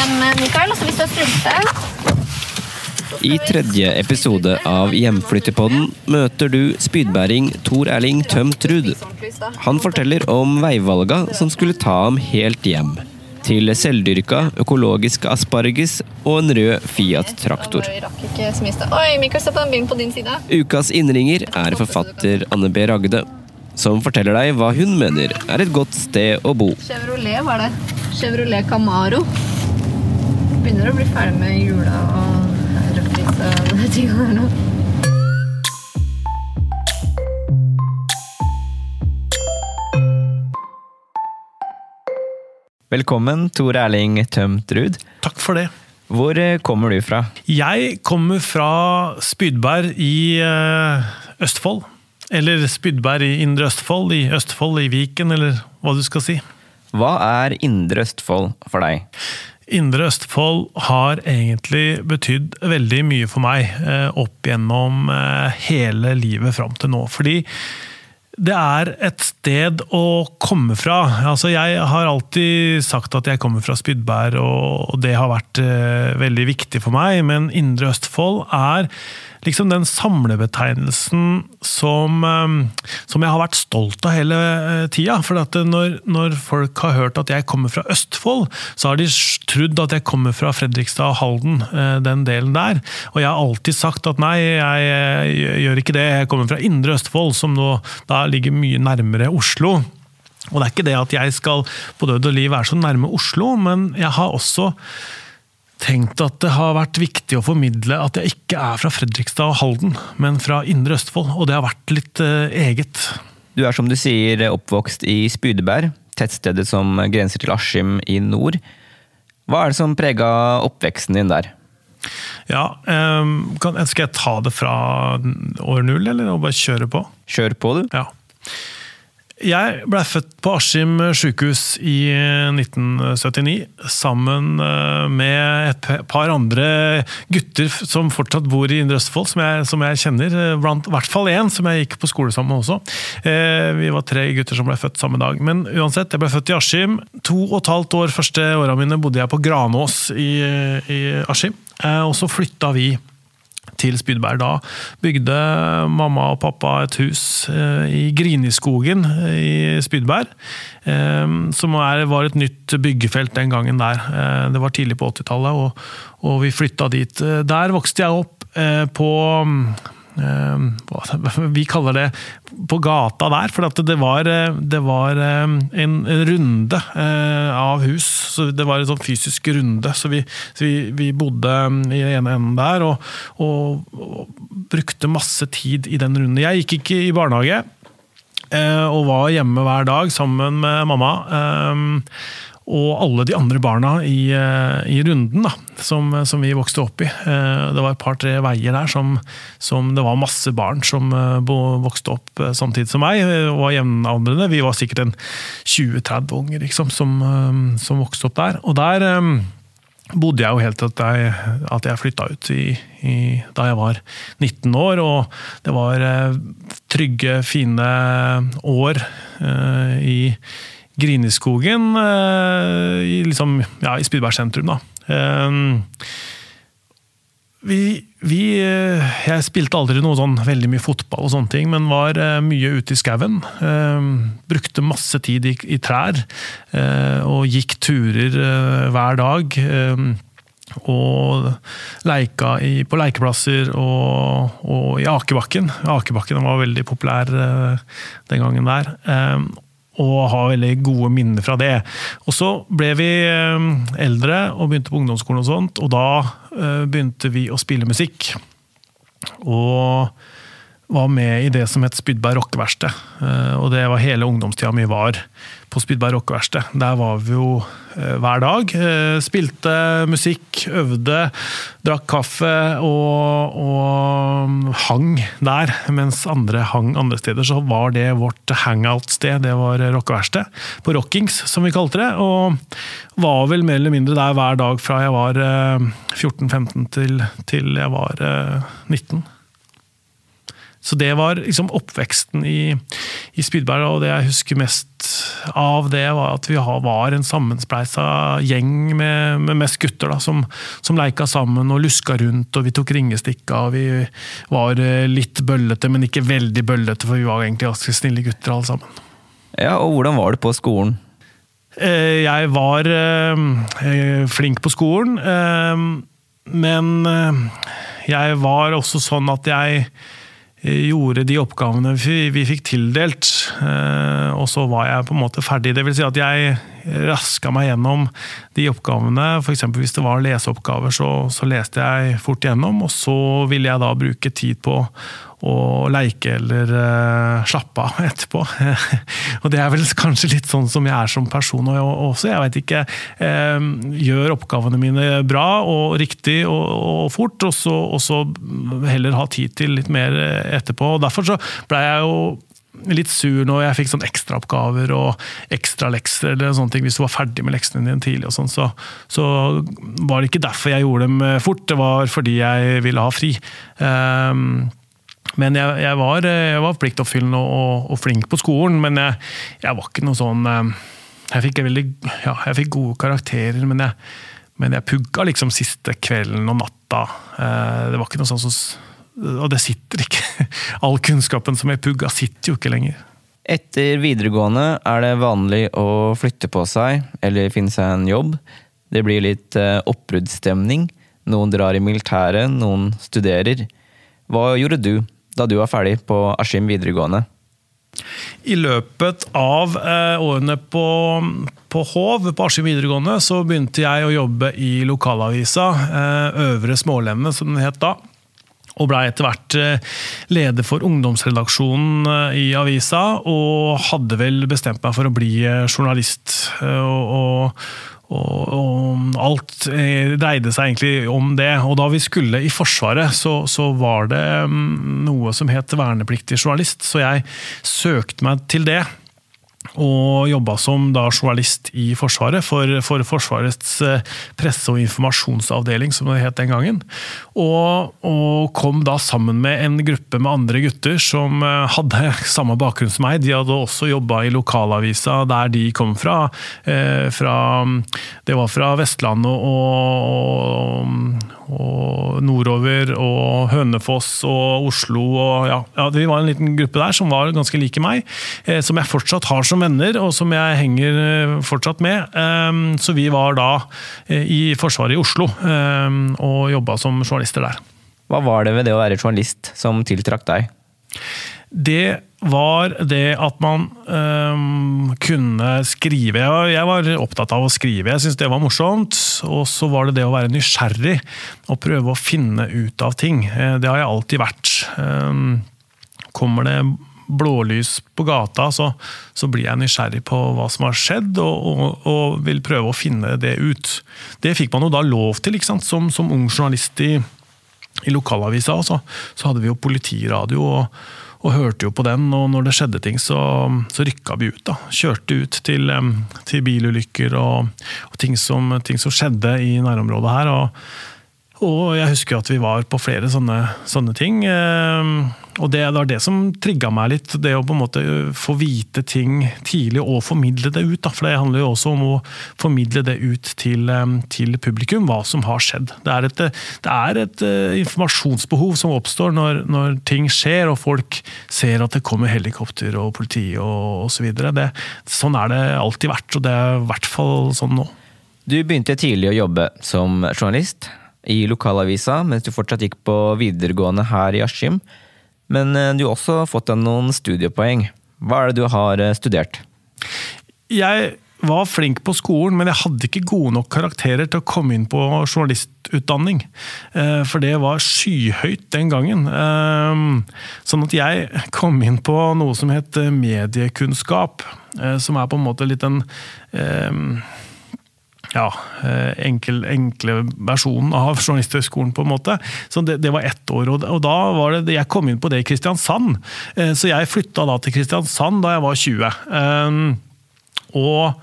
Drar Mikael, hvis du sulten. I tredje episode av Hjemflyttepodden møter du spydbæring Tor Erling Tømt Ruud. Han forteller om veivalga som skulle ta ham helt hjem. Til selvdyrka økologisk asparges og en rød Fiat traktor. Vi rakk ikke så mye sted. Oi, Mikael, se på den bilen på din side. Ukas innringer er forfatter Anne B. Ragde, som forteller deg hva hun mener er et godt sted å bo. Chevrolet var det. Chevrolet Camaro. Begynner å bli ferdig med jula og rødlys og de tingene der nå. Velkommen, Tor Erling Tømt Ruud. Takk for det. Hvor eh, kommer du fra? Jeg kommer fra Spydberg i eh, Østfold. Eller Spydberg i Indre Østfold, i Østfold i Viken, eller hva du skal si. Hva er Indre Østfold for deg? Indre Østfold har egentlig betydd veldig mye for meg eh, opp gjennom eh, hele livet fram til nå. Fordi det er et sted å komme fra. Altså, jeg har alltid sagt at jeg kommer fra Spydberg, og det har vært eh, veldig viktig for meg. Men Indre Østfold er liksom den samlebetegnelsen som, eh, som jeg har vært stolt av hele eh, tida. For at når, når folk har hørt at jeg kommer fra Østfold, så har de trodd at jeg kommer fra Fredrikstad og Halden, eh, den delen der. Og jeg har alltid sagt at nei, jeg gjør ikke det. Jeg kommer fra Indre Østfold, som nå da ligger mye nærmere Oslo. Og det er ikke det at jeg skal på død og liv være så nærme Oslo, men jeg har også tenkt at det har vært viktig å formidle at jeg ikke er fra Fredrikstad og Halden, men fra Indre Østfold. Og det har vært litt eh, eget. Du er som du sier oppvokst i Spydeberg, tettstedet som grenser til Askim i nord. Hva er det som prega oppveksten din der? Ja, eh, kan, Skal jeg ta det fra år null, eller bare kjøre på? Kjør på, du. Ja. Jeg ble født på Askim sykehus i 1979, sammen eh, med et par andre gutter som fortsatt bor i Indre Østfold, som jeg, som jeg kjenner. eh, Blant i hvert fall én som jeg gikk på skole sammen med også. Eh, Vi var tre gutter som ble født samme dag. Men uansett, jeg ble født i Askim. To og et halvt år første åra mine bodde jeg på Granås i, i Askim. Og så flytta vi til Spydberg. Da bygde mamma og pappa et hus eh, i Griniskogen eh, i Spydberg. Eh, som var et nytt byggefelt den gangen der. Det var tidlig på 80-tallet, og, vi flytta dit. Der vokste jeg opp på vi kaller det på gata der, for det var, eh, det var eh, en runde eh, av hus. så Det var en sånn fysisk runde, så vi, så vi, vi bodde i den ene enden der og, og, og brukte masse tid i den runden. Jeg gikk ikke i barnehage, eh, og var hjemme hver dag sammen med mamma. Eh, og alle de andre barna i, eh, i runden da, som, som, vi vokste opp i. Eh, det var et par-tre veier der som, som, det var masse barn som eh, vokste opp samtidig som meg. og var jevnaldrende. Vi var sikkert en 20-30 unger liksom, som, som, vokste opp der. Og der bodde jeg jo helt til jeg, at jeg flytta ut i, i, da jeg var 19 år. Og det var trygge, fine år uh, i Grineskogen eh, i, liksom, ja, i Spydberg sentrum. Da. Ehm, vi, vi, eh, jeg spilte aldri noe sånn veldig mye fotball, og sånne ting, men var eh, mye ute i skauen. Ehm, brukte masse tid i, i trær, og gikk turer hver dag. Ehm, og leika i, på lekeplasser og, og, i Akebakken. Akebakken var veldig populær den gangen der og har veldig gode minner fra det. Og Så ble vi eh, eldre og begynte på ungdomsskolen, og sånt, og da eh, begynte vi å spille musikk. Og var med i det som het Spydberg rockeverksted. Eh, og det var hele ungdomstida mi var på Spydberg rockeverksted. Der var vi jo eh, hver dag. Eh, spilte musikk, øvde, drakk kaffe og, og hang der. Mens andre hang andre steder, så var det vårt hangout-sted. Det var rockeverksted. På Rockings, som vi kalte det. Og var vel mer eller mindre der hver dag fra jeg var 14-15 til, til jeg var 19. Så det var liksom oppveksten i, i Spydberg, og det jeg husker mest av det, var at vi var en sammenspleisa gjeng med, med, mest gutter da, som, som leika sammen og luska rundt, og vi tok ringestikka. og Vi var eh, litt bøllete, men ikke veldig bøllete, for vi var egentlig ganske snille gutter alle sammen. Ja, og Hvordan var det på skolen? Eh, jeg var eh, flink på skolen, men jeg var også sånn at jeg gjorde de oppgavene vi, vi fikk tildelt, eh, og så var jeg på en måte ferdig. Det vil si at jeg raska meg gjennom de oppgavene. F.eks. hvis det var leseoppgaver, så, så, leste jeg fort gjennom, og så ville jeg da bruke tid på å leike eller uh, slappe av etterpå. og det er vel kanskje litt sånn som jeg er som person også. Jeg veit ikke. Uh, gjør oppgavene mine bra og riktig og, og fort, og så, og så, heller ha tid til litt mer etterpå. og Derfor så blei jeg jo litt sur når jeg fikk sånn ekstraoppgaver og ekstra lekser, eller sånne ting, hvis du var ferdig med leksene dine tidlig, og sånn, så, så, var det ikke derfor jeg gjorde dem fort, det var fordi jeg ville ha fri. Um, men jeg, jeg, var, jeg var pliktoppfyllende og, og, og, flink på skolen, men jeg, jeg, var ikke noe sånn ehm, Jeg fikk, veldig, ja, fikk gode karakterer, men jeg, men pugga liksom siste kvelden og natta. Eh, det var ikke noe sånn som og det sitter ikke. All kunnskapen som jeg pugga, sitter jo ikke lenger. Etter videregående er det vanlig å flytte på seg eller finne seg en jobb. Det blir litt eh, oppbruddsstemning. Noen drar i militæret, noen studerer. Hva gjorde du da du var ferdig på Askim videregående? I løpet av eh, årene på, på Hov, på Askim videregående, så begynte jeg å jobbe i lokalavisa, eh, Øvre Smålemme, som den het da og blei etter hvert eh, leder for ungdomsredaksjonen i avisa, og hadde vel bestemt meg for å bli journalist. Og, og, og, og alt dreide seg egentlig om det. Og da vi skulle i Forsvaret, så, så var det mm, noe som het vernepliktig journalist, så jeg søkte meg til det og jobba som da journalist i Forsvaret, for, for, Forsvarets eh, presse- og informasjonsavdeling, som det het den gangen. Og, og, kom da sammen med en gruppe med andre gutter som eh, hadde samme bakgrunn som meg. De hadde også jobba i lokalavisa der de kom fra. Eh, fra det var fra Vestlandet og, og, og nordover, og Hønefoss og Oslo. Og ja, ja, Vi var en liten gruppe der som var ganske like meg, som jeg fortsatt har som venner, og som jeg henger eh, fortsatt med. Eh, så vi var da eh, i Forsvaret i Oslo ehm, og jobba som journalister der. Hva var det ved det å være journalist som tiltrakk deg? Det var det at man um, kunne skrive. Jeg var opptatt av å skrive, jeg syntes det var morsomt. Og så var det det å være nysgjerrig og prøve å finne ut av ting. Det har jeg alltid vært. Um, kommer det blålys på gata, så, så blir jeg nysgjerrig på hva som har skjedd, og, og, og, vil prøve å finne det ut. Det fikk man jo da lov til? Som, som ung journalist i, i lokalavisa. Så, så hadde vi jo politiradio. og og hørte jo på den, og når det skjedde ting, så, så rykka vi ut. da. Kjørte ut til, til bilulykker og, og ting, som, ting, som, skjedde i nærområdet her. og og jeg husker at vi var på flere sånne, sånne ting. Ehm, og det var det som trigga meg litt. Det å på en måte få vite ting tidlig og formidle det ut. For det handler jo også om å formidle det ut til, til publikum, hva som har skjedd. Det er et, det er et uh, informasjonsbehov som oppstår når, når, ting skjer og folk ser at det kommer helikopter og politi og osv. Sånn er det alltid vært, og det er i hvert fall sånn nå. Du begynte tidlig å jobbe som journalist i lokalavisa mens du fortsatt gikk på videregående her i Askim. Men eh, du har også fått deg noen studiepoeng. Hva er det du har eh, studert? Jeg var flink på skolen, men jeg hadde ikke gode nok karakterer til å komme inn på journalistutdanning. Eh, for det var skyhøyt den gangen. Sånn at jeg kom inn på noe som het mediekunnskap. Som er på en måte litt en ja, eh, enkel, enkle versjonen av Journalisthøgskolen, på en måte. Så det, det var ett år. Og, da var det, jeg kom inn på det i Kristiansand. Eh, så jeg flytta da til Kristiansand da jeg var 20. Um, og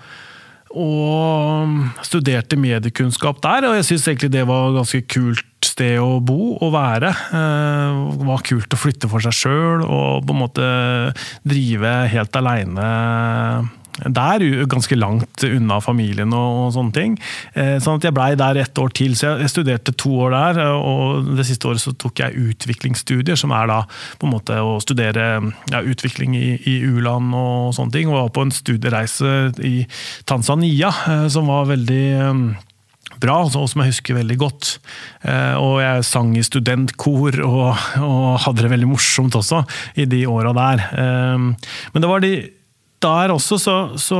og studerte mediekunnskap der, og jeg syns egentlig det var et ganske kult sted å bo og være. Eh, det var kult å flytte for seg sjøl og på en måte drive helt aleine der, ganske langt unna familien og, sånne ting. Eh, sånn at jeg blei der ett år til. Så jeg studerte to år der, og det siste året så tok jeg utviklingsstudier, som er da på en måte å studere ja, utvikling i, i u-land og sånne ting. Og var på en studiereise i Tanzania eh, som var veldig eh, bra, og som jeg husker veldig godt. Og jeg sang i studentkor og, og hadde det veldig morsomt også i de åra der. Men det var de der også så, så,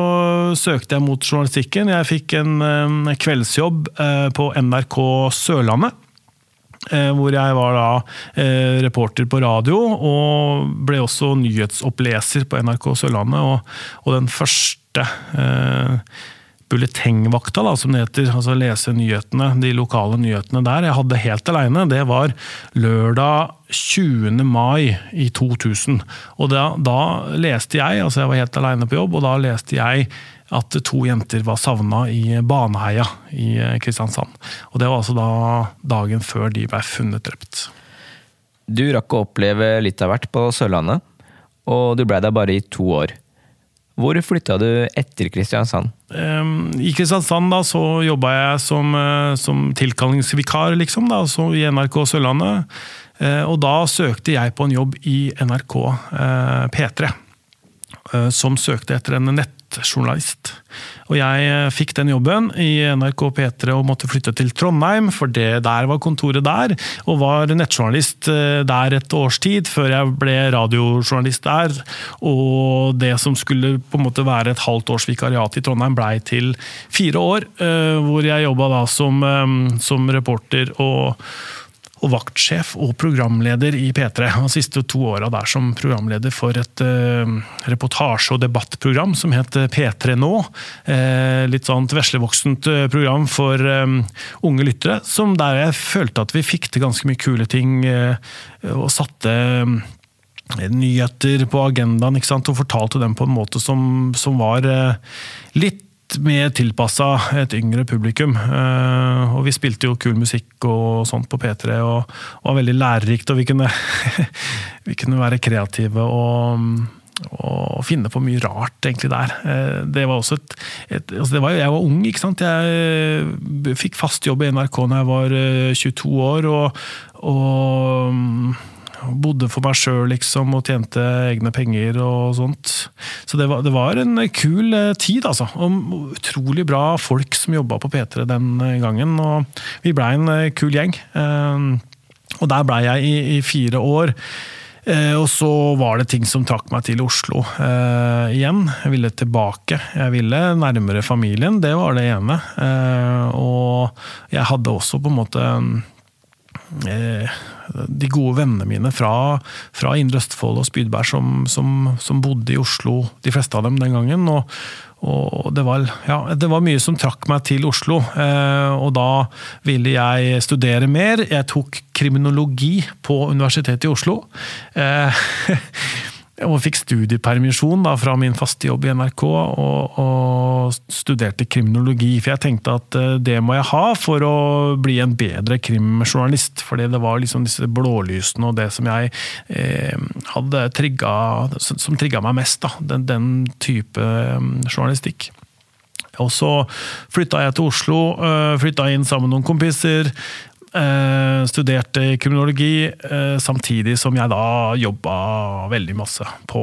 søkte jeg mot journalistikken. Jeg fikk en, en kveldsjobb eh, på NRK Sørlandet. Eh, hvor jeg var da eh, reporter på radio, og ble også nyhetsoppleser på NRK Sørlandet. Og, og den første eh, bulletengvakta, da, som det heter. Altså lese nyhetene, de lokale nyhetene der. Jeg hadde helt aleine. Det var lørdag 20. mai i 2000. Og da, da leste jeg, altså jeg var helt aleine på jobb, og da leste jeg at to jenter var savna i Baneheia i Kristiansand. Og det var altså da dagen før de ble funnet drept. Du rakk å oppleve litt av hvert på Sørlandet, og du blei der bare i to år. Hvor flytta du etter Kristiansand? I Kristiansand da, så jobba jeg som, eh, som tilkallingsvikar liksom, da, i NRK Sørlandet. Eh, og da søkte jeg på en jobb i NRK eh, P3. Som søkte etter en nett nettjournalist. Og jeg eh, fikk den jobben i NRK P3 og måtte flytte til Trondheim, for det der var kontoret der. Og var nettjournalist eh, der et års tid, før jeg ble radiojournalist der. Og det som skulle på en måte være et halvt års vikariat i Trondheim, blei til fire år. Eh, hvor jeg jobba da som, som reporter og og vaktsjef og programleder i P3. De siste to åra der som programleder for et uh, reportasje- og debattprogram som het P3 Nå. Uh, litt sånn veslevoksent uh, program for unge lyttere, som der jeg følte at vi fikk til ganske mye kule ting og satte nyheter på agendaen ikke sant? og fortalte dem på en måte som, som var litt mer tilpassa et yngre publikum. Eh, og vi spilte jo kul musikk og sånt på P3, og, og var veldig lærerikt. Og vi kunne, vi kunne være kreative og, og, finne på mye rart, egentlig, der. Eh, det var også et, et altså var, Jeg var ung, ikke sant. Jeg fikk fast jobb i NRK da jeg var 22 eh, år, og, og bodde for meg sjøl, liksom, og tjente egne penger og sånt. Så det var, det var en kul eh, tid, altså. Og utrolig bra folk som jobba på P3 den gangen. Og vi blei en eh, kul gjeng. Eh, og der blei jeg i, i, fire år. Og så var det ting som trakk meg til Oslo eh, igjen. Jeg ville tilbake. Jeg ville nærmere familien, det var det ene. Eh, og jeg hadde også på en måte eh, de gode vennene mine fra, fra Indre Østfold og Spydberg som, som, som, bodde i Oslo, de fleste av dem den gangen. og, og det var, ja, det var, mye som trakk meg til Oslo, eh, og da ville jeg studere mer. Jeg tok kriminologi på Universitetet i Oslo. Eh, og fikk studiepermisjon da, fra min faste jobb i NRK og, og, studerte kriminologi. For jeg tenkte at eh, det må jeg ha for å bli en bedre krimjournalist. Fordi det var liksom disse blålysene og det som jeg eh, hadde trigga, som trigga meg mest. Da, den, den type um, journalistikk. Og så flytta jeg til Oslo, uh, flytta inn sammen med noen kompiser. Eh, studerte kriminologi, eh, samtidig som jeg da jobba veldig masse på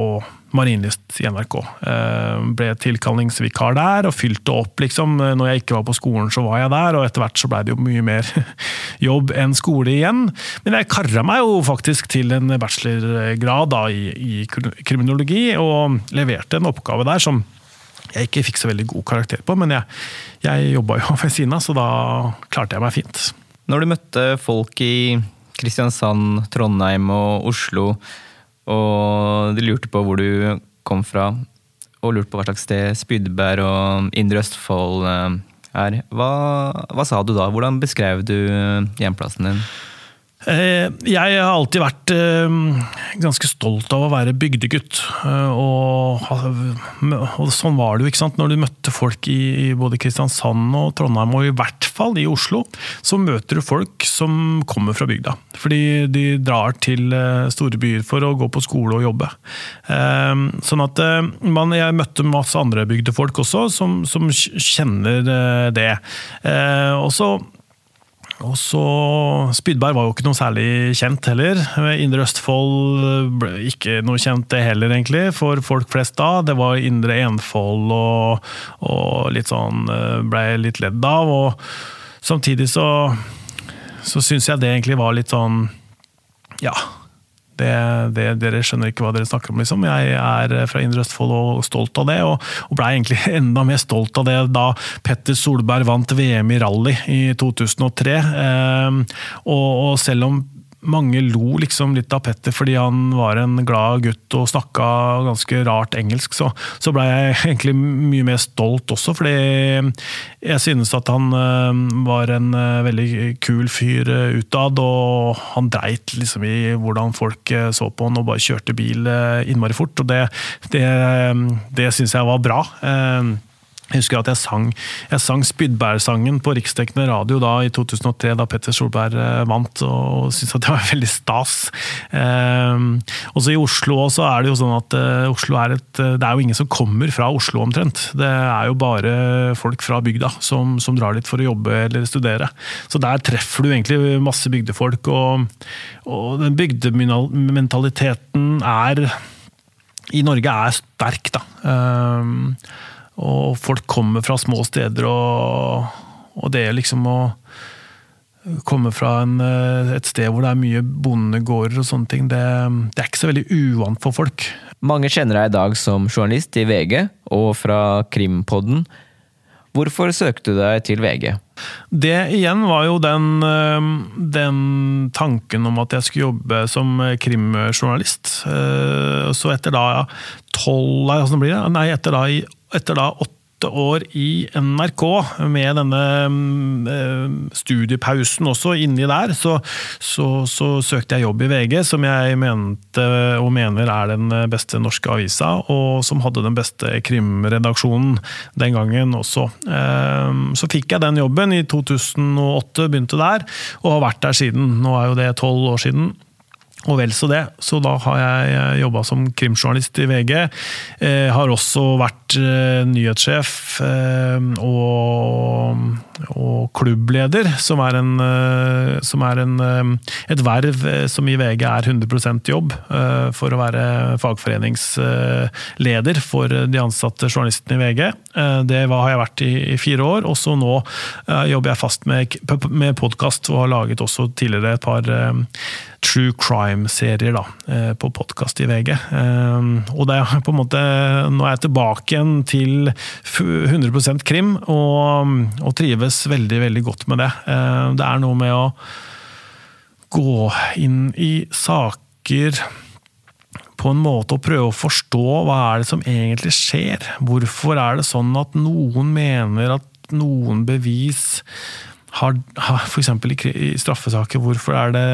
Marienlyst i NRK. Eh, ble tilkallingsvikar der og fylte opp, liksom. Når jeg ikke var på skolen, så var jeg der, og etter hvert så blei det jo mye mer jobb enn skole igjen. Men jeg kara meg jo faktisk til en bachelorgrad da, i, i kriminologi, og leverte en oppgave der som jeg ikke fikk så veldig god karakter på, men jeg, jeg jobba jo ved siden av, så da klarte jeg meg fint. Når du møtte folk i Kristiansand, Trondheim og Oslo, og de lurte på hvor du kom fra, og lurte på hva slags sted Spydberg og Indre Østfold eh, er, hva, hva sa du da? Hvordan beskrev du hjemplassen din? Eh, jeg har alltid vært eh, ganske stolt av å være bygdegutt. Eh, og, og sånn var det jo, ikke sant. Når du møtte folk i, både Kristiansand og Trondheim, og i hvert fall i Oslo, så møter du folk som kommer fra bygda. Fordi de drar til store byer for å gå på skole og jobbe. Sånn at man, Jeg møtte masse andre bygdefolk også, som, som kjenner det. Og så og så Spydberg var jo ikke noe særlig kjent heller. Indre Østfold ble ikke noe kjent det heller, egentlig, for folk flest da. Det var Indre Enfold og, og litt sånn eh, Blei litt ledd av. Og samtidig så, så syns jeg det egentlig var litt sånn Ja det, det, dere skjønner ikke hva dere snakker om, liksom. Jeg er fra Indre Østfold og stolt av det, og, og blei egentlig enda mer stolt av det da Petter Solberg vant VM i rally i 2003. Eh, og, og selv om mange lo liksom litt av Petter fordi han var en glad gutt og snakka ganske rart engelsk, så, så blei jeg egentlig mye mer stolt også, fordi jeg synes at han eh, var en eh, veldig kul fyr eh, utad, og han dreit liksom i hvordan folk så på han og bare kjørte bil innmari fort, og det, det, det syns jeg var bra. Jeg husker at jeg sang, jeg sang Spydberg-sangen på riksdekkende radio da i 2003, da Petter Solberg eh, vant, og syntes at det var veldig stas. Eh, også i Oslo også er det jo sånn at eh, er et Det er jo ingen som kommer fra Oslo, omtrent. Det er jo bare folk fra bygda som, som drar dit for å jobbe eller studere. Så der treffer du egentlig masse bygdefolk, og, og den bygdementaliteten er i Norge er sterk, da. Um, og folk kommer fra små steder, og, og det liksom å komme fra en, eh, et sted hvor det er mye bondegårder og sånne ting, det, det, er ikke så veldig uvant for folk. Mange kjenner deg i dag som journalist i VG og fra Krimpodden. Hvorfor søkte du deg til VG? Det igjen var jo den, eh, den tanken om at jeg skulle jobbe som krimjournalist. Eh, så etter da tolv Nei, etter da i etter da åtte år i NRK, med denne mm, studiepausen også inni der, så, så, så, søkte jeg jobb i VG, som jeg mente og mener er den beste norske avisa, og som hadde den beste krimredaksjonen den gangen også. Ehm, så fikk jeg den jobben i 2008, begynte der, og har vært der siden. Nå er jo det tolv år siden. Og vel så det. Så da har jeg eh, jobba som krimjournalist i VG. Eh, har også vært eh, nyhetssjef eh, og, og, klubbleder, som er, en, eh, som er en, eh, et verv som i VG er 100% jobb. for å være fagforeningsleder for de ansatte journalistene i VG. det har jeg vært i, i fire år. og så nå jobber jeg fast med, med podkast og har laget også tidligere et par true crime-serier da, eh, på podkast i VG. Eh, og det er på en måte, Nå er jeg tilbake igjen til 100% krim, og, og, trives veldig veldig godt med det. Eh, det er noe med å gå inn i saker på en måte å prøve å forstå hva er det som egentlig skjer. Hvorfor er det sånn at noen mener at noen bevis har, har F.eks. I, i straffesaker, hvorfor er det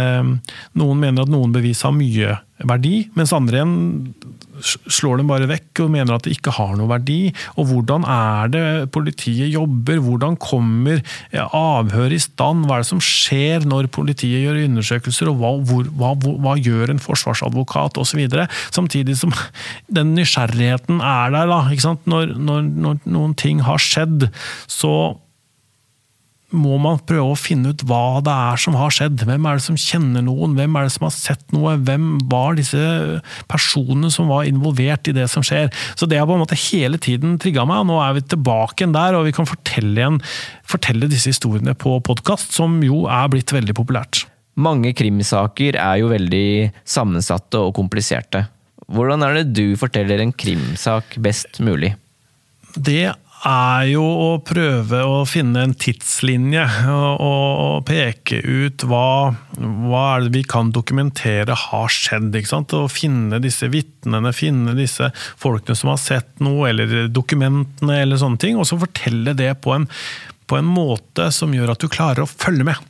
Noen mener at noen bevis har mye verdi, mens andre igjen slår dem bare vekk og mener at det ikke har noe verdi. Og hvordan er det politiet jobber? Hvordan kommer avhør i stand? Hva er det som skjer når politiet gjør undersøkelser, og hva, hvor, hva, hva gjør en forsvarsadvokat osv.? Samtidig som den nysgjerrigheten er der. da, når, når, når noen ting har skjedd, så må man prøve å finne ut hva det er som har skjedd. Hvem er det som kjenner noen? Hvem er det som har sett noe? Hvem var disse personene som var involvert i det som skjer? Så det har på en måte hele tiden trigga meg, og nå er vi tilbake igjen der, og vi kan fortelle, igjen, fortelle disse historiene på podkast, som jo er blitt veldig populært. Mange krimsaker er jo veldig sammensatte og kompliserte. Hvordan er det du forteller en krimsak best mulig? Det er jo å prøve å finne en tidslinje og, og peke ut hva, hva, er det vi kan dokumentere har skjedd. ikke sant? Og finne disse vitnene, finne disse folkene som har sett noe, eller dokumentene, eller sånne ting. Og så fortelle det på en, på en måte som gjør at du klarer å følge med.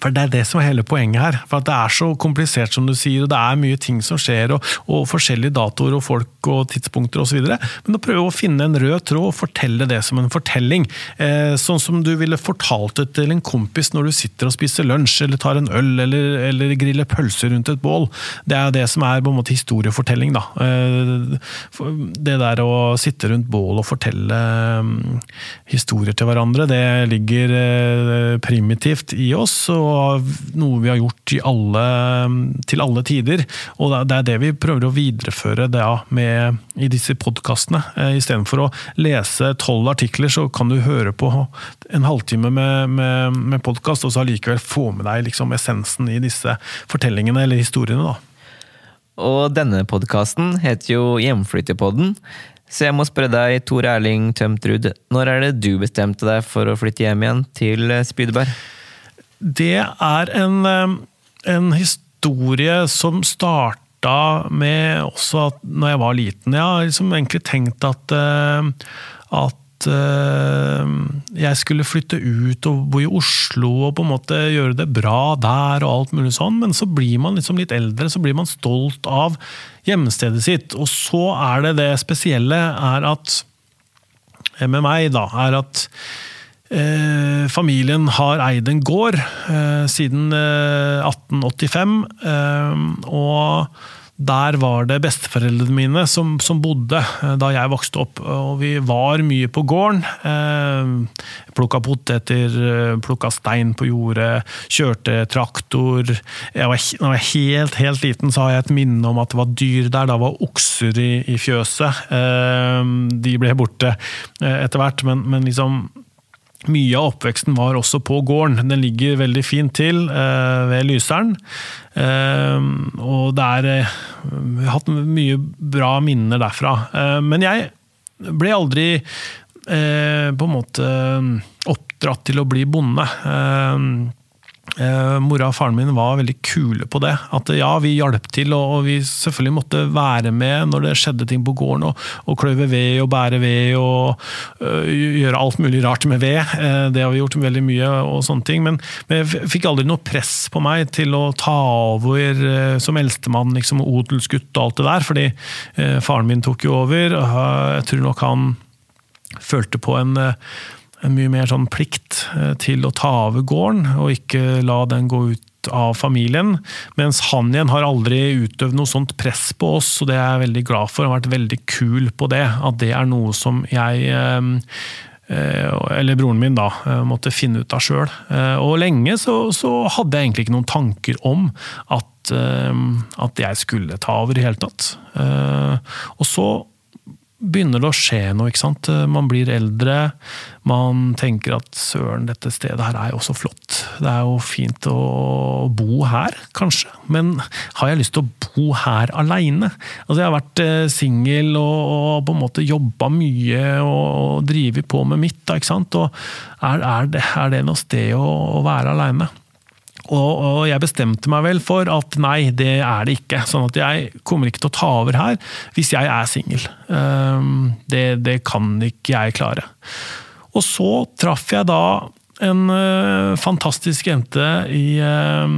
For Det er det som er hele poenget her. For Det er så komplisert, som du sier, og det er mye ting som skjer, og, og forskjellige datoer og folk og tidspunkter osv. Men å prøve å finne en rød tråd og fortelle det som en fortelling. Eh, sånn som du ville fortalt det til en kompis når du sitter og spiser lunsj, eller tar en øl, eller, eller griller pølser rundt et bål. Det er det som er på en måte historiefortelling. da. Eh, det der å sitte rundt bål og fortelle um, historier til hverandre, det ligger eh, primitivt i oss. og noe vi har gjort alle, til alle tider. Og det er det vi prøver å videreføre det, med, i disse podkastene. Eh, Istedenfor å lese tolv artikler, så kan du høre på en halvtime med, med, med podkast, og så allikevel få med deg liksom essensen i disse fortellingene eller historiene. da. Og denne podkasten heter jo Hjemflyttepodden. Så jeg må spørre deg, Tor Erling Tømtrud, når er det du bestemte deg for å flytte hjem igjen til Spydeberg? Det er en, en historie som starta med også at når jeg var liten. Jeg har liksom egentlig tenkt at, eh, at eh, jeg skulle flytte ut og bo i Oslo og på en måte gjøre det bra der og alt mulig sånn, men så blir man liksom litt eldre, så blir man stolt av hjemstedet sitt. Og så er det det spesielle er at med meg, da, er at Eh, familien har eid en gård eh, siden eh, 1885. Eh, og der var det besteforeldrene mine som, som, bodde eh, da jeg vokste opp. Og vi var mye på gården. Eh, plukka poteter, plukka stein på jordet, kjørte traktor. Jeg var, når jeg var helt, helt liten, så har jeg et minne om at det var dyr der. Da var okser i, i fjøset. de ble borte etter hvert, men, men liksom mye av oppveksten var også på gården. Den ligger veldig fint til eh, ved Lyseren. Eh, og det er eh, Vi har hatt mye bra minner derfra. Eh, men jeg ble aldri eh, på en måte oppdratt til å bli bonde. Eh, Eh, mora og faren min var veldig kule på det. At ja, vi hjalp til, og, vi selvfølgelig måtte være med når det skjedde ting på gården. Og, og kløyve ved og bære ved og øh, gjøre alt mulig rart med ved. Eh, det har vi gjort veldig mye, og sånne ting. Men, men, jeg fikk aldri noe press på meg til å ta over eh, som eldstemann, liksom odelsgutt og alt det der. Fordi øh, faren min tok jo over. Jeg tror nok han følte på en mye mer sånn plikt eh, til å ta over gården, og ikke la den gå ut av familien. Mens han igjen har aldri utøvd noe sånt press på oss, og det er jeg veldig glad for. Han har vært veldig kul på det. At det er noe som jeg eh, eh, eller broren min, da, måtte finne ut av sjøl. Og lenge så, så, hadde jeg egentlig ikke noen tanker om at, at jeg skulle ta over i det hele tatt. Og så begynner det å skje noe. ikke sant? Man blir eldre, man tenker at søren, dette stedet her er jo også flott. Det er jo fint å bo her, kanskje, men har jeg lyst til å bo her aleine? Altså, jeg har vært eh, singel og, og, på en måte jobba mye og, og drevet på med mitt, ikke sant? Og er, er, det, er det noe sted å, å være aleine? Og, og, jeg bestemte meg vel for at nei, det er det ikke. Sånn at jeg kommer ikke til å ta over her hvis jeg er singel. Um, det, det, kan ikke jeg klare. Og så traff jeg da en uh, fantastisk jente i uh,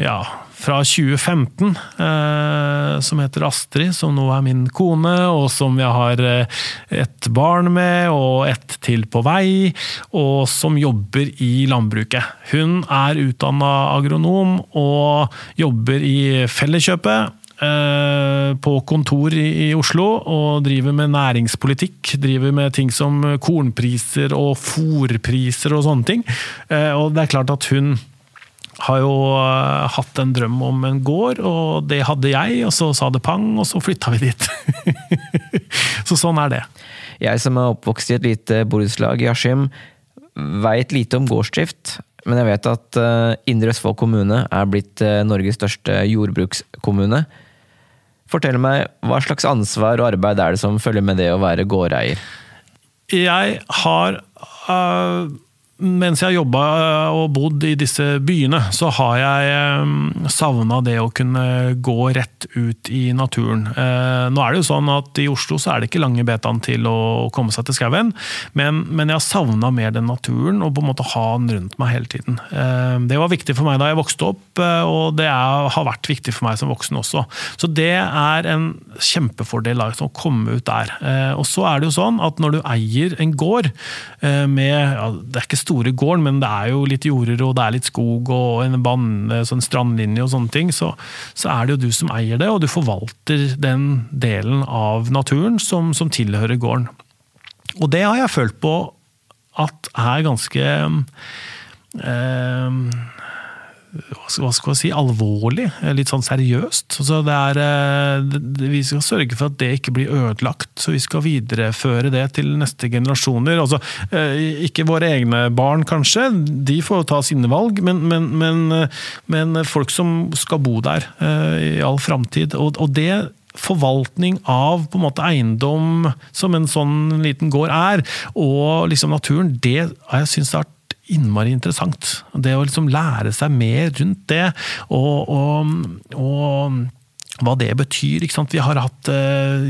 ja, fra 2015 eh, som heter Astrid, som nå er min kone, og som jeg har eh, et barn med og ett til på vei, og som jobber i landbruket. Hun er utdanna agronom og jobber i Felleskjøpet. Eh, på kontor i, Oslo og driver med næringspolitikk. Driver med ting som kornpriser og fòrpriser og sånne ting. Og det er klart at hun har jo uh, hatt en drøm om en gård, og det hadde jeg, og så sa det pang, og så flytta vi dit. så sånn er det. Jeg som er oppvokst i et lite borettslag i Askim, veit lite om gårdsdrift. Men jeg vet at uh, Indre Østfold kommune er blitt uh, Norges største jordbrukskommune. Fortell meg, hva slags ansvar og arbeid er det som følger med det å være gårdeier? Jeg har uh mens jeg har jobba og bodd i disse byene, så har jeg savna det å kunne gå rett ut i naturen. Eh, nå er det jo sånn at i Oslo så er det ikke lange betaen til å komme seg til skauen, men, men, jeg har savna mer den naturen og på en måte ha den rundt meg hele tiden. Eh, det var viktig for meg da jeg vokste opp, eh, og det er, har vært viktig for meg som voksen også. Så det er en kjempefordel da, å komme ut der. Og så er det jo sånn at når du eier en gård med ja, Det er ikke store gården, men det er jo litt jorder og det er litt skog og en band sånn strandlinje og sånne ting, så, så, er det jo du som eier det, og du forvalter den delen av naturen som, som tilhører gården. Og det har jeg følt på at er ganske eh, hva skal jeg si, alvorlig, litt sånn seriøst. Så det er, eh, vi skal sørge for at det ikke blir ødelagt, så vi skal videreføre det til neste generasjoner. Altså, eh, ikke våre egne barn, kanskje, de får ta sine valg, men, men, men, men folk som skal bo der eh, i all framtid. Og, og det forvaltning av på en måte eiendom, som en sånn liten gård er, og liksom naturen, det har jeg syntes har innmari interessant. Det å liksom lære seg mer rundt det, og, og, og hva det betyr. Ikke sant? Vi har hatt uh,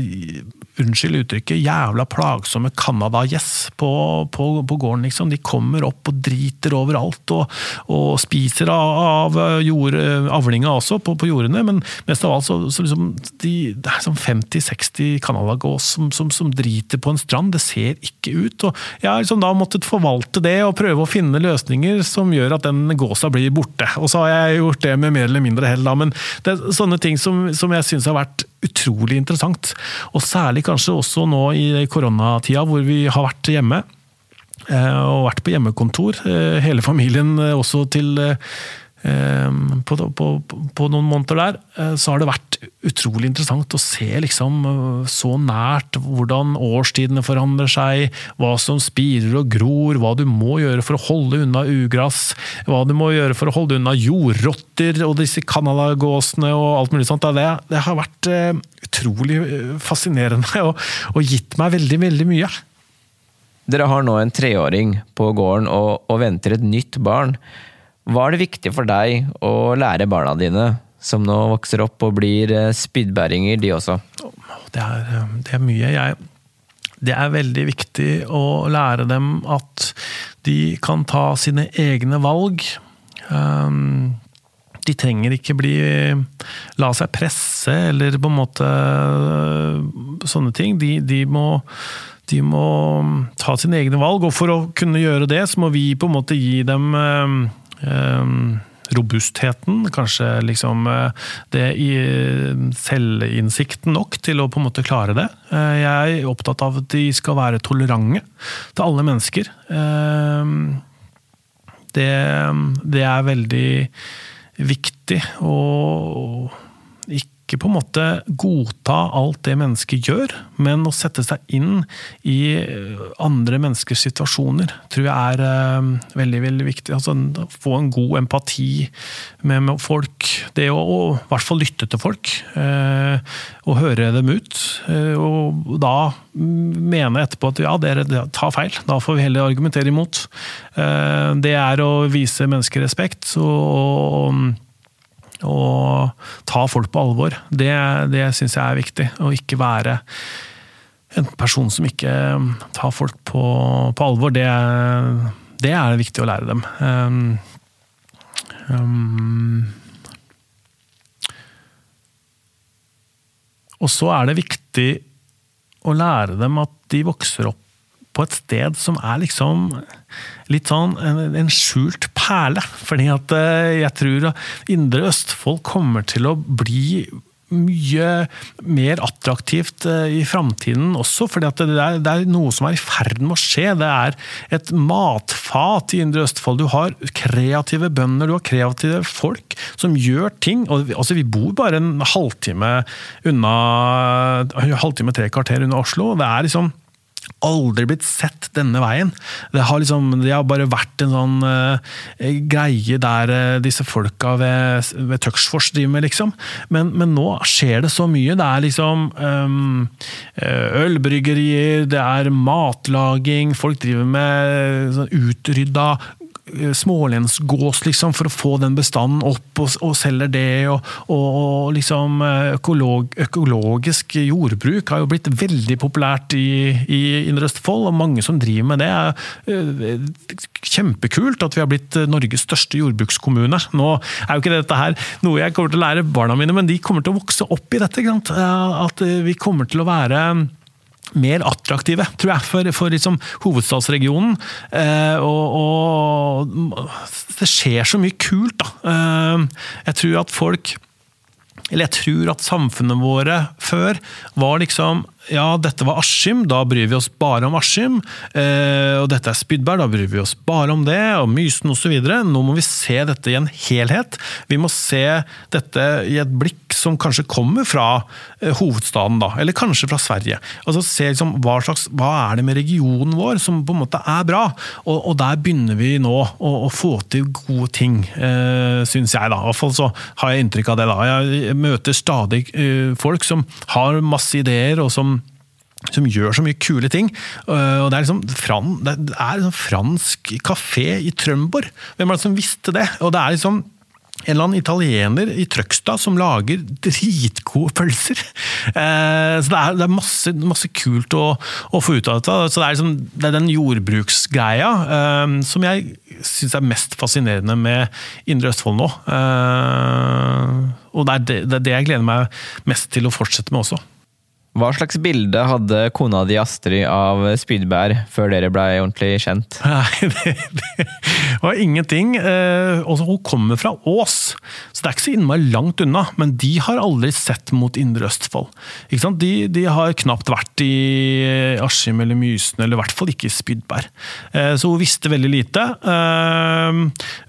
unnskyld uttrykket, jævla plagsomme Canada-gjess på, på, på, gården. liksom. De kommer opp og driter overalt, og, og spiser av, av jord, avlinga også, på, på, jordene. Men mest av alt så, så liksom, de, det er sånn 50-60 Canada-gås som, som, som, driter på en strand. Det ser ikke ut. og Jeg har liksom da måttet forvalte det og prøve å finne løsninger som gjør at den gåsa blir borte. Og så har jeg gjort det med mer eller mindre hell, da. Men det er sånne ting som, som jeg syns har vært utrolig interessant. Og særlig kanskje også nå i koronatida hvor vi har vært hjemme. Eh, og vært på hjemmekontor, eh, hele familien eh, også til på, på, på, noen måneder der, så har det vært utrolig interessant å se liksom så nært hvordan årstidene forandrer seg, hva som spirer og gror, hva du må gjøre for å holde unna ugress, hva du må gjøre for å holde unna jordrotter og disse canadagåsene og alt mulig sånt. Det, det har vært utrolig fascinerende og, og, gitt meg veldig, veldig mye. Dere har nå en treåring på gården og, og venter et nytt barn. Hva er det viktig for deg å lære barna dine, som nå vokser opp og blir eh, spydbæringer, de også? Det er, eh, det er mye. Jeg, det er veldig viktig å lære dem at de kan ta sine egne valg. Um, de trenger ikke bli la seg presse eller på en måte sånne ting. De, de, må, de må ta sine egne valg, og for å kunne gjøre det, så må vi på en måte gi dem Ehm, robustheten, kanskje liksom eh, det i selvinnsikten nok til å på en måte klare det. Eh, jeg er opptatt av at de skal være tolerante til alle mennesker. Ehm, det, det er veldig viktig å ikke på en måte godta alt det mennesket gjør, men å sette seg inn i eh, andre menneskers situasjoner, tror jeg er uh, veldig veldig viktig. Altså, få en god empati med, folk. Det å, å, i hvert fall lytte til folk, uh, og høre dem ut. Uh, og da mene etterpå at ja, dere tar feil, da får vi heller argumentere imot. det er å vise mennesker respekt. og og ta folk på alvor. Det, det syns jeg er viktig. Å ikke være en person som ikke tar folk på, på alvor. Det, det, er viktig å lære dem. Um, um, og så er det viktig å lære dem at de vokser opp på et sted som er liksom litt sånn en, en skjult perle. Fordi at eh, jeg tror Indre Østfold kommer til å bli mye mer attraktivt eh, i framtiden også, fordi det det er, noe som er i ferd med å skje. Det er et matfat i Indre Østfold. Du har kreative bønder, du har kreative folk som gjør ting. Og, altså, vi bor bare en halvtime unna halvtime, tre kvarter unna Oslo. Det er liksom aldri blitt sett denne veien. Det har, liksom, det har bare vært en sånn uh, greie der uh, disse folka ved, ved Tuxfors driver med, liksom. Men, men, nå skjer det så mye. Det er liksom um, ølbryggerier, det er matlaging, folk driver med sånn utrydda smålensgås, liksom, for å få den bestanden opp, og, og selger det. Og, og liksom eh, økolog, Økologisk jordbruk har jo blitt veldig populært i, i Indre Østfold, og mange som driver med det. er eh, Kjempekult at vi har blitt Norges største jordbrukskommune. Nå er jo ikke dette her noe jeg kommer til å lære barna mine, men de kommer til å vokse opp i dette. At vi kommer til å være mer attraktive, tror jeg, for, for liksom hovedstadsregionen. Eh, og, og, det skjer så mye kult, da. Eh, jeg tror at folk Eller jeg tror at samfunnet våre før var liksom ja, dette var Askim, da bryr vi oss bare om Askim. Eh, og dette er Spydberg, da bryr vi oss bare om det, og Mysen osv. Nå må vi se dette i en helhet. Vi må se dette i et blikk som kanskje kommer fra eh, hovedstaden, da, eller kanskje fra Sverige. Altså se liksom, hva, slags, hva er det med regionen vår som på en måte er bra? Og, og der begynner vi nå å, å få til gode ting, eh, syns jeg. da. I hvert fall så har jeg inntrykk av det. da. Jeg møter stadig eh, folk som har masse ideer, og som som gjør så mye kule ting. Øh, og Det er liksom fran, det er liksom fransk kafé i Trømborg. Hvem er det som visste det? Og det er liksom en eller annen italiener i Trøgstad som lager dritgode pølser. Eh, så det er, det er masse, masse, kult å, å, få ut av dette. Så det er, liksom, det er den jordbruksgreia eh, som jeg syns er mest fascinerende med Indre Østfold nå. Eh, og det er det, det er det jeg gleder meg mest til å fortsette med også. Hva slags bilde hadde kona di Astrid av Spydbær før dere blei ordentlig kjent? Nei, det, det, var ingenting. Eh, også, hun kommer fra Ås, så det er ikke så innmari langt unna. Men de har aldri sett mot Indre Østfold. De, de, har knapt vært i Askim eller Mysen, eller i hvert fall ikke i Spydbær. Eh, så hun visste veldig lite. Eh,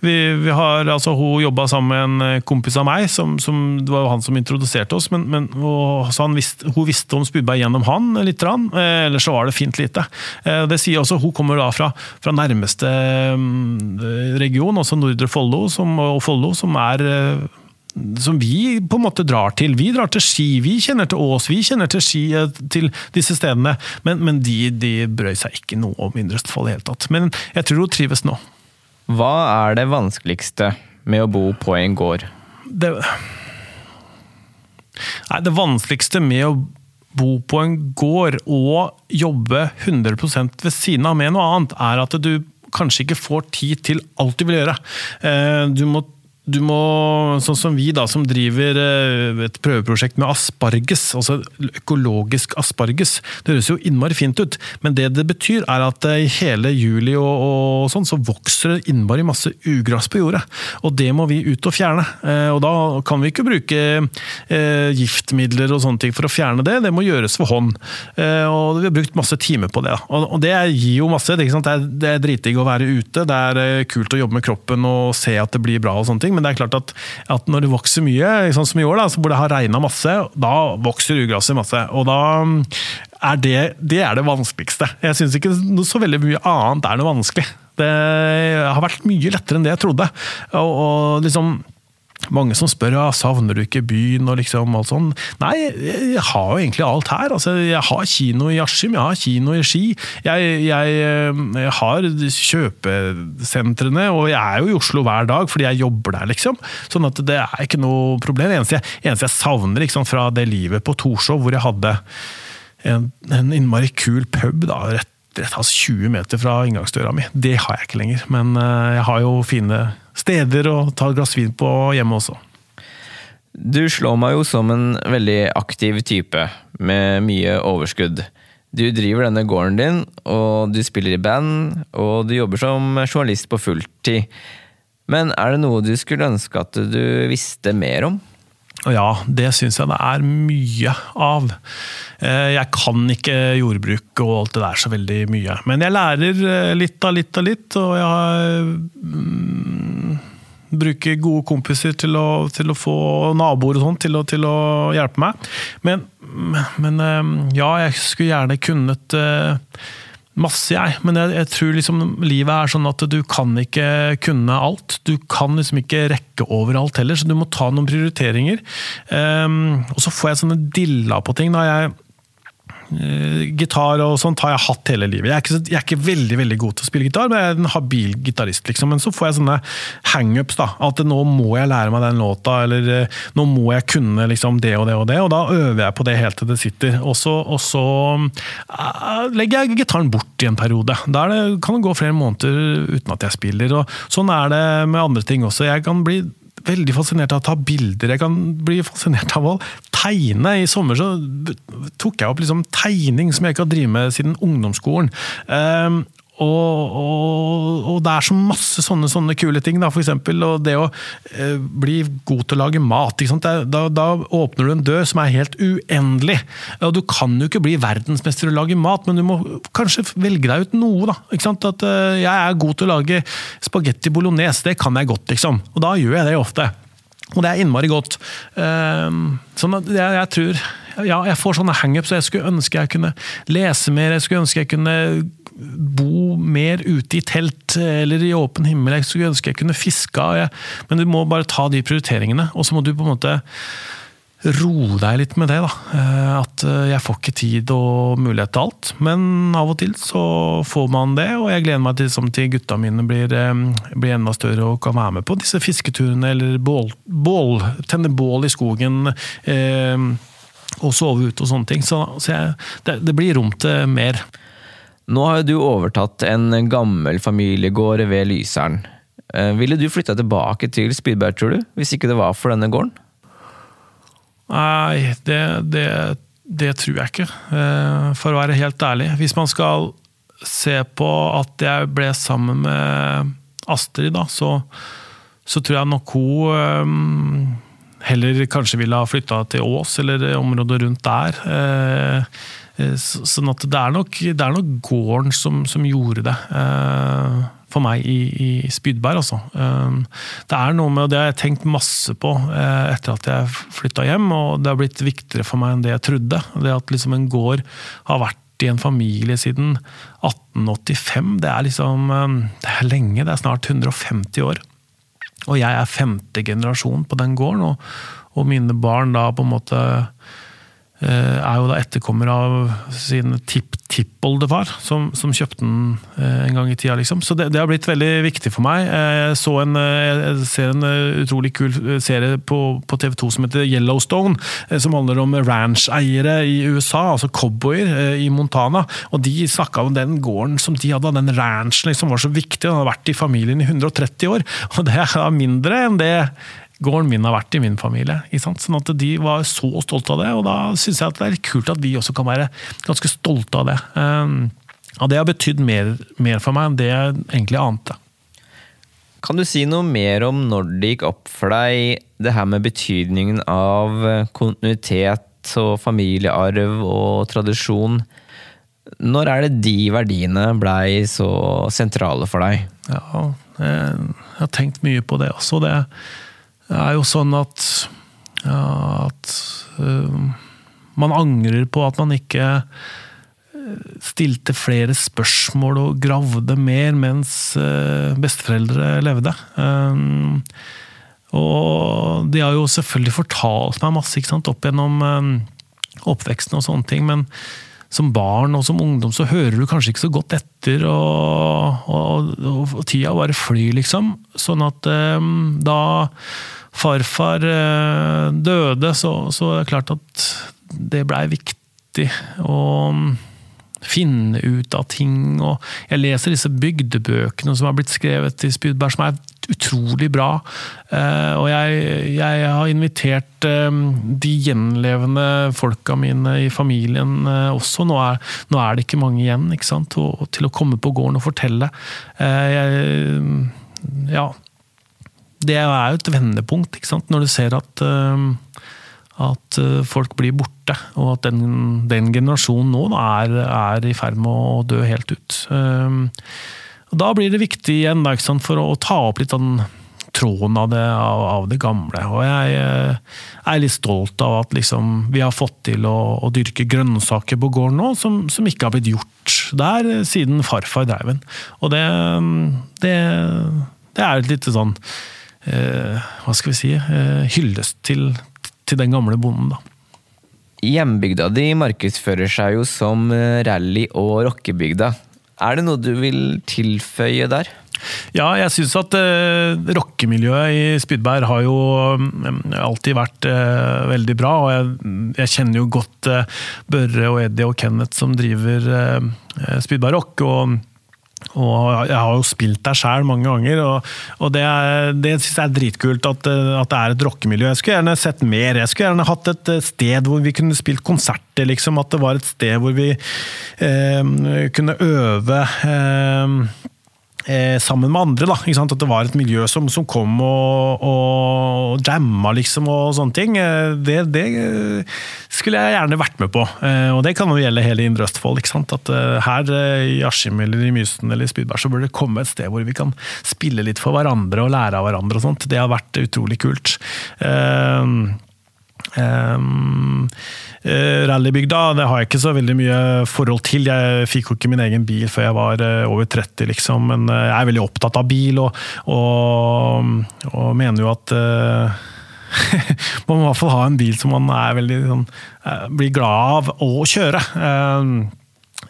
vi, vi har, altså, hun jobba sammen med en kompis av meg, som, som, det var han som introduserte oss. men, men og, han visste, hun visste om Spudberg gjennom han litt, eh, eller så var det fint lite. Eh, det sier også, Hun kommer da fra, fra nærmeste mm, region, altså Nordre Follo og Follo, som er eh, som vi på en måte drar til. Vi drar til Ski, vi kjenner til Ås, vi kjenner til Ski, til disse stedene. Men, men de, de brøy seg ikke noe om Indre Østfold i det hele tatt. Men jeg tror hun trives nå. Hva er det vanskeligste med å bo på en gård? Det, nei, det vanskeligste med å bo på en gård og jobbe 100 ved siden av med noe annet, er at du kanskje ikke får tid til alt du vil gjøre. Eh, du må du må, sånn som vi da, som driver eh, et prøveprosjekt med asparges, altså økologisk asparges, det høres jo innmari fint ut, men det det betyr er at i hele juli og, og sånn, så vokser det innmari masse ugress på jordet. Og det må vi ut og fjerne. Eh, og da kan vi ikke bruke eh, giftmidler og sånne ting for å fjerne det, det må gjøres for hånd. Og vi har brukt masse timer på det. Og det gir jo masse. Det er, det er dritdigg å være ute, det er kult å jobbe med kroppen og se at det blir bra og sånne ting men det er klart at, at når det vokser mye, sånn som i år, da, hvor det har regna masse, da vokser ugraset masse. Og da mm, er det, det er det vanskeligste. Jeg syns ikke så veldig mye annet er noe vanskelig. Det har vært mye lettere enn det jeg trodde. Og, og liksom mange som spør ja, savner du ikke byen og liksom alt sånn. Nei, jeg har jo egentlig alt her. Altså, jeg har kino i Askim, jeg har kino i Ski. Jeg, jeg, jeg har kjøpesentrene, og jeg er jo i Oslo hver dag fordi jeg jobber der, liksom. Sånn at det er ikke noe problem. Eneste jeg, eneste jeg savner liksom, fra det livet på Torshov, hvor jeg hadde en, en innmari kul pub da, rett altså 20 meter fra inngangsdøra mi. Det har jeg ikke lenger, men eh, jeg har jo fine steder å ta et glass vin på hjemme også. Du slår meg jo som en veldig aktiv type, med mye overskudd. Du driver denne gården din, og du spiller i band, og du jobber som journalist på fulltid. Men er det noe du skulle ønske at du visste mer om? Ja, det syns jeg det er mye av. Eh, jeg kan ikke jordbruk og alt det der så veldig mye. Men jeg lærer eh, litt av litt av litt, og jeg bruker gode kompiser til å, til å få naboer og sånn til, til, å hjelpe meg. Men, men, eh, ja, jeg skulle gjerne kunnet masse, jeg. Men jeg, jeg, tror liksom livet er sånn at du kan ikke kunne alt. Du kan liksom ikke rekke overalt heller, så du må ta noen prioriteringer. Um, og så får jeg sånne dilla på ting. da jeg gitar og sånt har jeg hatt hele livet. Jeg er, ikke, jeg er, ikke, veldig veldig god til å spille gitar, men jeg er en habil gitarist. Liksom. Men så får jeg sånne hangups. da, At nå må jeg lære meg den låta, eller uh, nå må jeg kunne liksom, det og det og det. Og da øver jeg på det helt til det sitter. Og så, og så uh, legger jeg gitaren bort i en periode. Da kan det gå flere måneder uten at jeg spiller. og Sånn er det med andre ting også. Jeg kan bli veldig fascinert av å ta bilder. Jeg kan bli fascinert av å tegne. I sommer så tok jeg opp liksom tegning som jeg ikke har drevet med siden ungdomsskolen. Um, og, og, og, det er så masse sånne, sånne kule ting. Da, for eksempel, og det å eh, bli god til å lage mat. Da, da, åpner du en dør som er helt uendelig. Og du kan jo ikke bli verdensmester i å lage mat, men du må kanskje velge deg ut noe. Da, At eh, Jeg er god til å lage spagetti bolognese, det kan jeg godt. liksom. Og da gjør jeg det ofte. Og det er innmari godt. Um, sånn at jeg, jeg tror ja, jeg får sånne hangups, og jeg skulle ønske jeg kunne lese mer. Jeg skulle ønske jeg kunne bo mer ute i telt eller i åpen himmel. Jeg skulle ønske jeg kunne fiska, men du må bare ta de prioriteringene. Og så må du på en måte roe deg litt med det. da. Eh, at eh, jeg får ikke tid og mulighet til alt. Men av og til så får man det, og jeg gleder meg til, som til gutta mine blir, eh, blir, enda større og kan være med på disse fisketurene eller bål, bål, tenne bål i skogen. Eh, og sove ute og sånne ting. Så, så jeg, det, det blir rom til mer. Nå har du overtatt en gammel familiegård ved Lyseren. Eh, ville du flytta tilbake til Spydberg, tror du, hvis ikke det var for denne gården? Nei, det, det, det tror jeg ikke, eh, for å være helt ærlig. Hvis man skal se på at jeg ble sammen med Astrid, da, så, så tror jeg nok hun eh, heller kanskje ville ha flytta til Ås, eller området rundt der. Eh, sånn at det er nok, det er nok gården som, som gjorde det eh, for meg i, i Spydberg, altså. Eh, det er noe med, og det har jeg tenkt masse på etter at jeg flytta hjem, og det har blitt viktigere for meg enn det jeg trodde. Det at liksom en gård har vært i en familie siden 1885, det er liksom Det er lenge, det er snart 150 år. Og jeg er femte generasjon på den gården, og, og mine barn da på en måte er jo da etterkommer av sin tipptippoldefar, som, som kjøpte den eh, en gang i tida. liksom. Så det, det, har blitt veldig viktig for meg. Jeg, så en, jeg ser en eh, utrolig kul serie på, på TV2 som heter Yellowstone, som handler om ranch-eiere i USA, altså cowboyer i Montana. Og de snakka om den gården som de hadde, den ranchen liksom var så viktig. Den hadde vært i familien i 130 år, og det er mindre enn det gården min har vært i min familie. Sånn at De var så stolte av det, og da syns jeg at det er kult at vi også kan være ganske stolte av det. Um, og Det har betydd mer, mer, for meg enn det jeg egentlig ante. Kan du si noe mer om når det gikk opp for deg, det her med betydningen av kontinuitet og familiearv og tradisjon? Når er det de verdiene blei så sentrale for deg? Ja, jeg har tenkt mye på det også. Det er jo sånn at, at øh, man angrer på at man ikke øh, stilte flere spørsmål og gravde mer mens øh, besteforeldre levde. Og de har jo selvfølgelig fortalt meg masse sant, opp gjennom oppveksten og sånne ting, men som barn og som ungdom så hører du kanskje ikke så godt etter, og, og, og, og tida bare flyr, liksom. Sånn at um, da farfar uh, døde, så, så er det klart at det blei viktig å finne ut av ting. og Jeg leser disse bygdebøkene som har blitt skrevet i Spydberg, som er utrolig bra. Eh, og jeg, jeg har invitert eh, de gjenlevende folka mine i familien eh, også. Nå er, nå er, det ikke mange igjen ikke sant? Og, til å komme på gården og fortelle. Jeg, ja. Det er jo et vendepunkt, ikke sant? når du ser at at folk blir borte, og at den, den generasjonen nå er, er, i ferd med å dø helt ut. Og Da blir det viktig igjen da, for å ta opp litt den tråden av det, av, av det gamle. Og jeg eh, er litt stolt av at liksom, vi har fått til å, å, dyrke grønnsaker på gården nå, som, som, ikke har blitt gjort der siden farfar drev den. Og det, det, det, er et lite sånn eh, Hva skal vi si eh, Hyllest til, til den gamle bonden, da. Hjembygda di markedsfører seg jo som eh, rally- og rockebygda. Er det noe du vil tilføye der? Ja, jeg syns at eh, rockemiljøet i Spydberg har jo um, alltid vært eh, veldig bra. Og jeg, jeg kjenner jo godt eh, Børre og Eddie og Kenneth som driver uh, Spydberg Rock. og og jeg har jo spilt der sjøl mange ganger, og, og det, det syns jeg er dritkult at, at, det er et rockemiljø. Jeg skulle gjerne sett mer. Jeg skulle gjerne hatt et sted hvor vi kunne spilt konserter, liksom. At det var et sted hvor vi eh, kunne øve. Eh, eh, sammen med andre. da, At det var et miljø som, som kom og, og jamma, liksom, og sånne ting. Eh, det, det, skulle jeg gjerne vært med på. Eh, og det kan jo gjelde hele Indre Østfold. ikke sant? At eh, Her i Askim eller i Mysen eller i Spydberg så bør det komme et sted hvor vi kan spille litt for hverandre og lære av hverandre. og sånt. Det har vært utrolig kult. Uh, Um, rallybygda det har jeg ikke så veldig mye forhold til. Jeg fikk jo ikke min egen bil før jeg var uh, over 30, liksom. Men uh, jeg er veldig opptatt av bil, og, og, og mener jo at man må i hvert fall ha en bil som man er veldig sånn, blir glad av å kjøre. Ehm,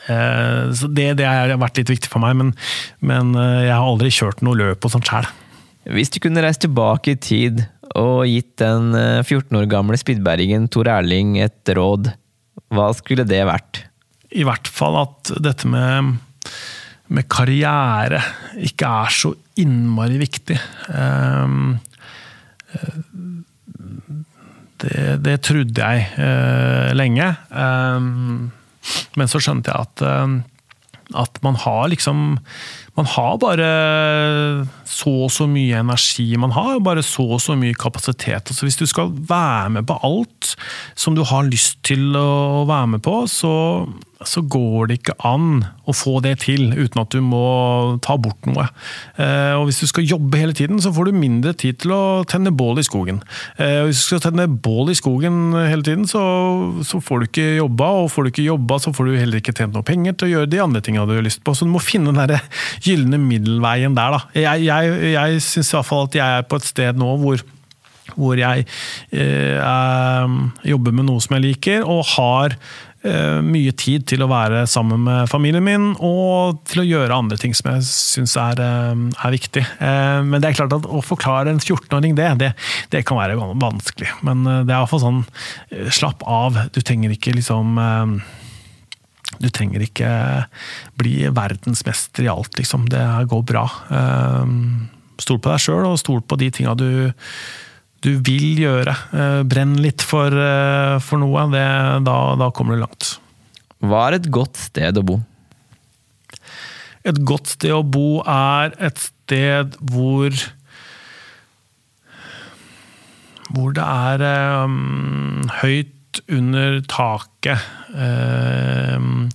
så det, det, har vært litt viktig for meg, men, men jeg har aldri kjørt noe løp og sånt sjøl. Hvis du kunne reist tilbake i tid og gitt den 14 eh, år gamle spydbergen Tor Erling et råd, hva skulle det vært? I hvert fall at dette med, med karriere ikke er så innmari viktig. Um, det, det, trodde jeg uh, lenge. Um, men så skjønte jeg at, at man har liksom man har bare så og så mye energi, man har bare så og så mye kapasitet. Altså hvis du skal være med på alt som du har lyst til å være med på, så, så går det ikke an å få det til uten at du må ta bort noe. Eh, og Hvis du skal jobbe hele tiden, så får du mindre tid til å tenne bål i skogen. Og hvis du skal tenne bål i skogen hele tiden, så, så får du ikke jobba, og får du ikke jobba, så får du heller ikke tjent noe penger til å gjøre de andre tingene du har lyst på. Så du må finne den der gylne middelveien der. da. Jeg, jeg, jeg syns iallfall at jeg er på et sted nå hvor hvor jeg eh, jobber med noe som jeg liker, og har Eh, mye tid til å være sammen med familien min, og til å gjøre andre ting som jeg syns er, eh, er, viktig. Eh, men det er klart at å forklare en 14-åring det, det, det, kan være vanskelig. Men det er iallfall sånn slapp av. Du trenger ikke liksom du trenger ikke bli verdensmester i alt, liksom. Det går bra. Stol på deg sjøl, og stol på de tinga du du vil gjøre. Eh, brenn litt for, eh, for noe. Det, da, da, kommer du langt. Hva er et godt sted å bo? Et godt sted å bo er et sted hvor Hvor det er um, høyt under taket. Um,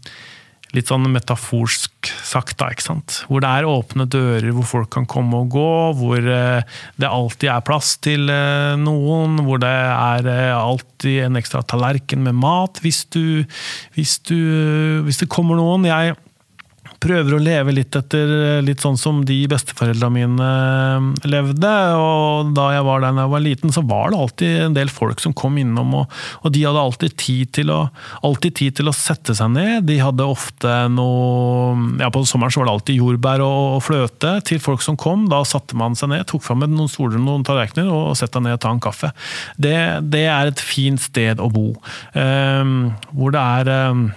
litt sånn metaforsk sagt, da, ikke sant. Hvor det er åpne dører, hvor folk kan komme og gå. Hvor eh, det alltid er plass til eh, noen. Hvor det er eh, alltid en ekstra tallerken med mat hvis du Hvis, du, hvis det kommer noen. Jeg prøver å leve litt etter litt sånn som de besteforeldra mine eh, levde. Og da jeg var der da jeg var liten, så var det alltid en del folk som kom innom, og, og de hadde alltid tid, å, alltid tid til å sette seg ned. De hadde ofte noe Ja, på sommeren så var det alltid jordbær og, og fløte til folk som kom. Da satte man seg ned, tok fram noen stoler og noen tallerkener og sette seg ned og ta en kaffe. Det, det er et fint sted å bo. Um, hvor det er um,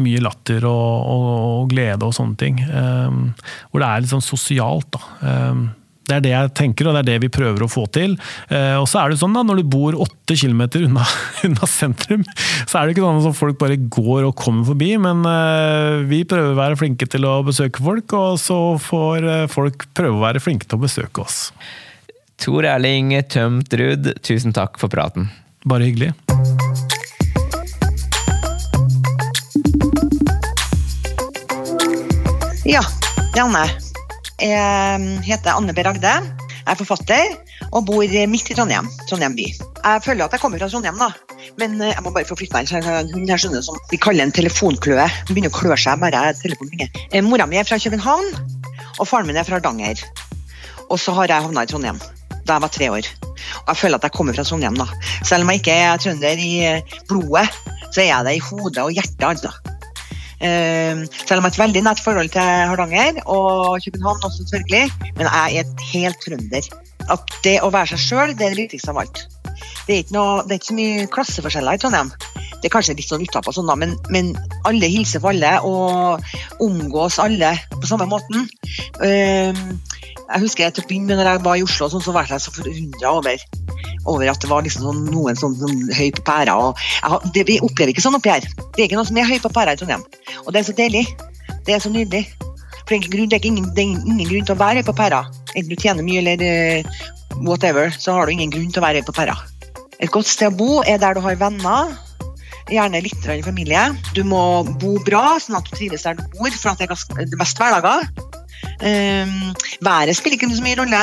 mye latter og, og, og, glede og sånne ting. Um, hvor det er litt sånn sosialt, da. Um, det er det jeg tenker, og det er det vi prøver å få til. Uh, og så er det sånn da, Når du bor åtte kilometer unna, unna, sentrum, så er det ikke sånn at folk bare går og kommer forbi. Men uh, vi prøver å være flinke til å besøke folk, og så får uh, folk prøve å være flinke til å besøke oss. Tor Erling Tømt Ruud, tusen takk for praten. Bare hyggelig. Ja, Janne. Jeg heter Anne B. Ragde. Jeg er forfatter og bor midt i Trondheim. Trondheim by. Jeg føler at jeg kommer fra Trondheim, da. Men jeg må bare få flytte meg. Så Hun her skjønner som vi kaller en telefonkløe. Hun begynner å klø seg bare telefonen ringer. Eh, mora mi er fra København, og faren min er fra Hardanger. Og så har jeg havna i Trondheim da jeg var tre år. Og jeg føler at jeg kommer fra Trondheim, da. Selv om jeg ikke er trønder i blodet, så er jeg det i hodet og hjertet, altså. Uh, selv om jeg har et veldig nært forhold til Hardanger og København også, selvfølgelig. Men jeg er helt trønder. At det å være seg sjøl, det er det viktigste av alt. Det er, noe, det er ikke så mye klasseforskjeller i Trondheim. Det er kanskje litt sånn utapå, sånn, men, men, alle hilser på alle og omgås alle på samme måten. Uh, jeg husker jeg til når jeg var i Oslo, sånn, så var jeg så forundra over over at det var liksom sånn, noen sånn, sånn høy på pæra. Og, jeg, det, vi opplever ikke sånn oppi her. Det er ikke noe som er høy på pæra i Trondheim. Og det er så deilig. Det er så nydelig. For det er, grunn, det er ingen, det er ingen grunn til å være høy på pæra. Enten du tjener mye eller uh, whatever, så har du ingen grunn til å være høy på pæra. Et godt sted å bo er der du har venner. Gjerne litt familie. Du må bo bra, sånn at du trives der du bor, for det er mest hverdager. Um, været spiller ikke så mye rolle.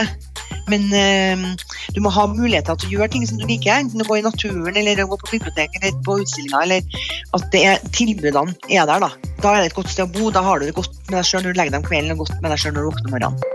Men øh, du må ha muligheter til å gjøre ting som du liker. Enten å gå i naturen eller å gå på biblioteket eller på utstillinga. Eller at det er, tilbudene er der. Da Da er det et godt sted å bo. Da har du det godt med deg sjøl når du legger deg om kvelden og godt med deg sjøl når du våkner om morgenen.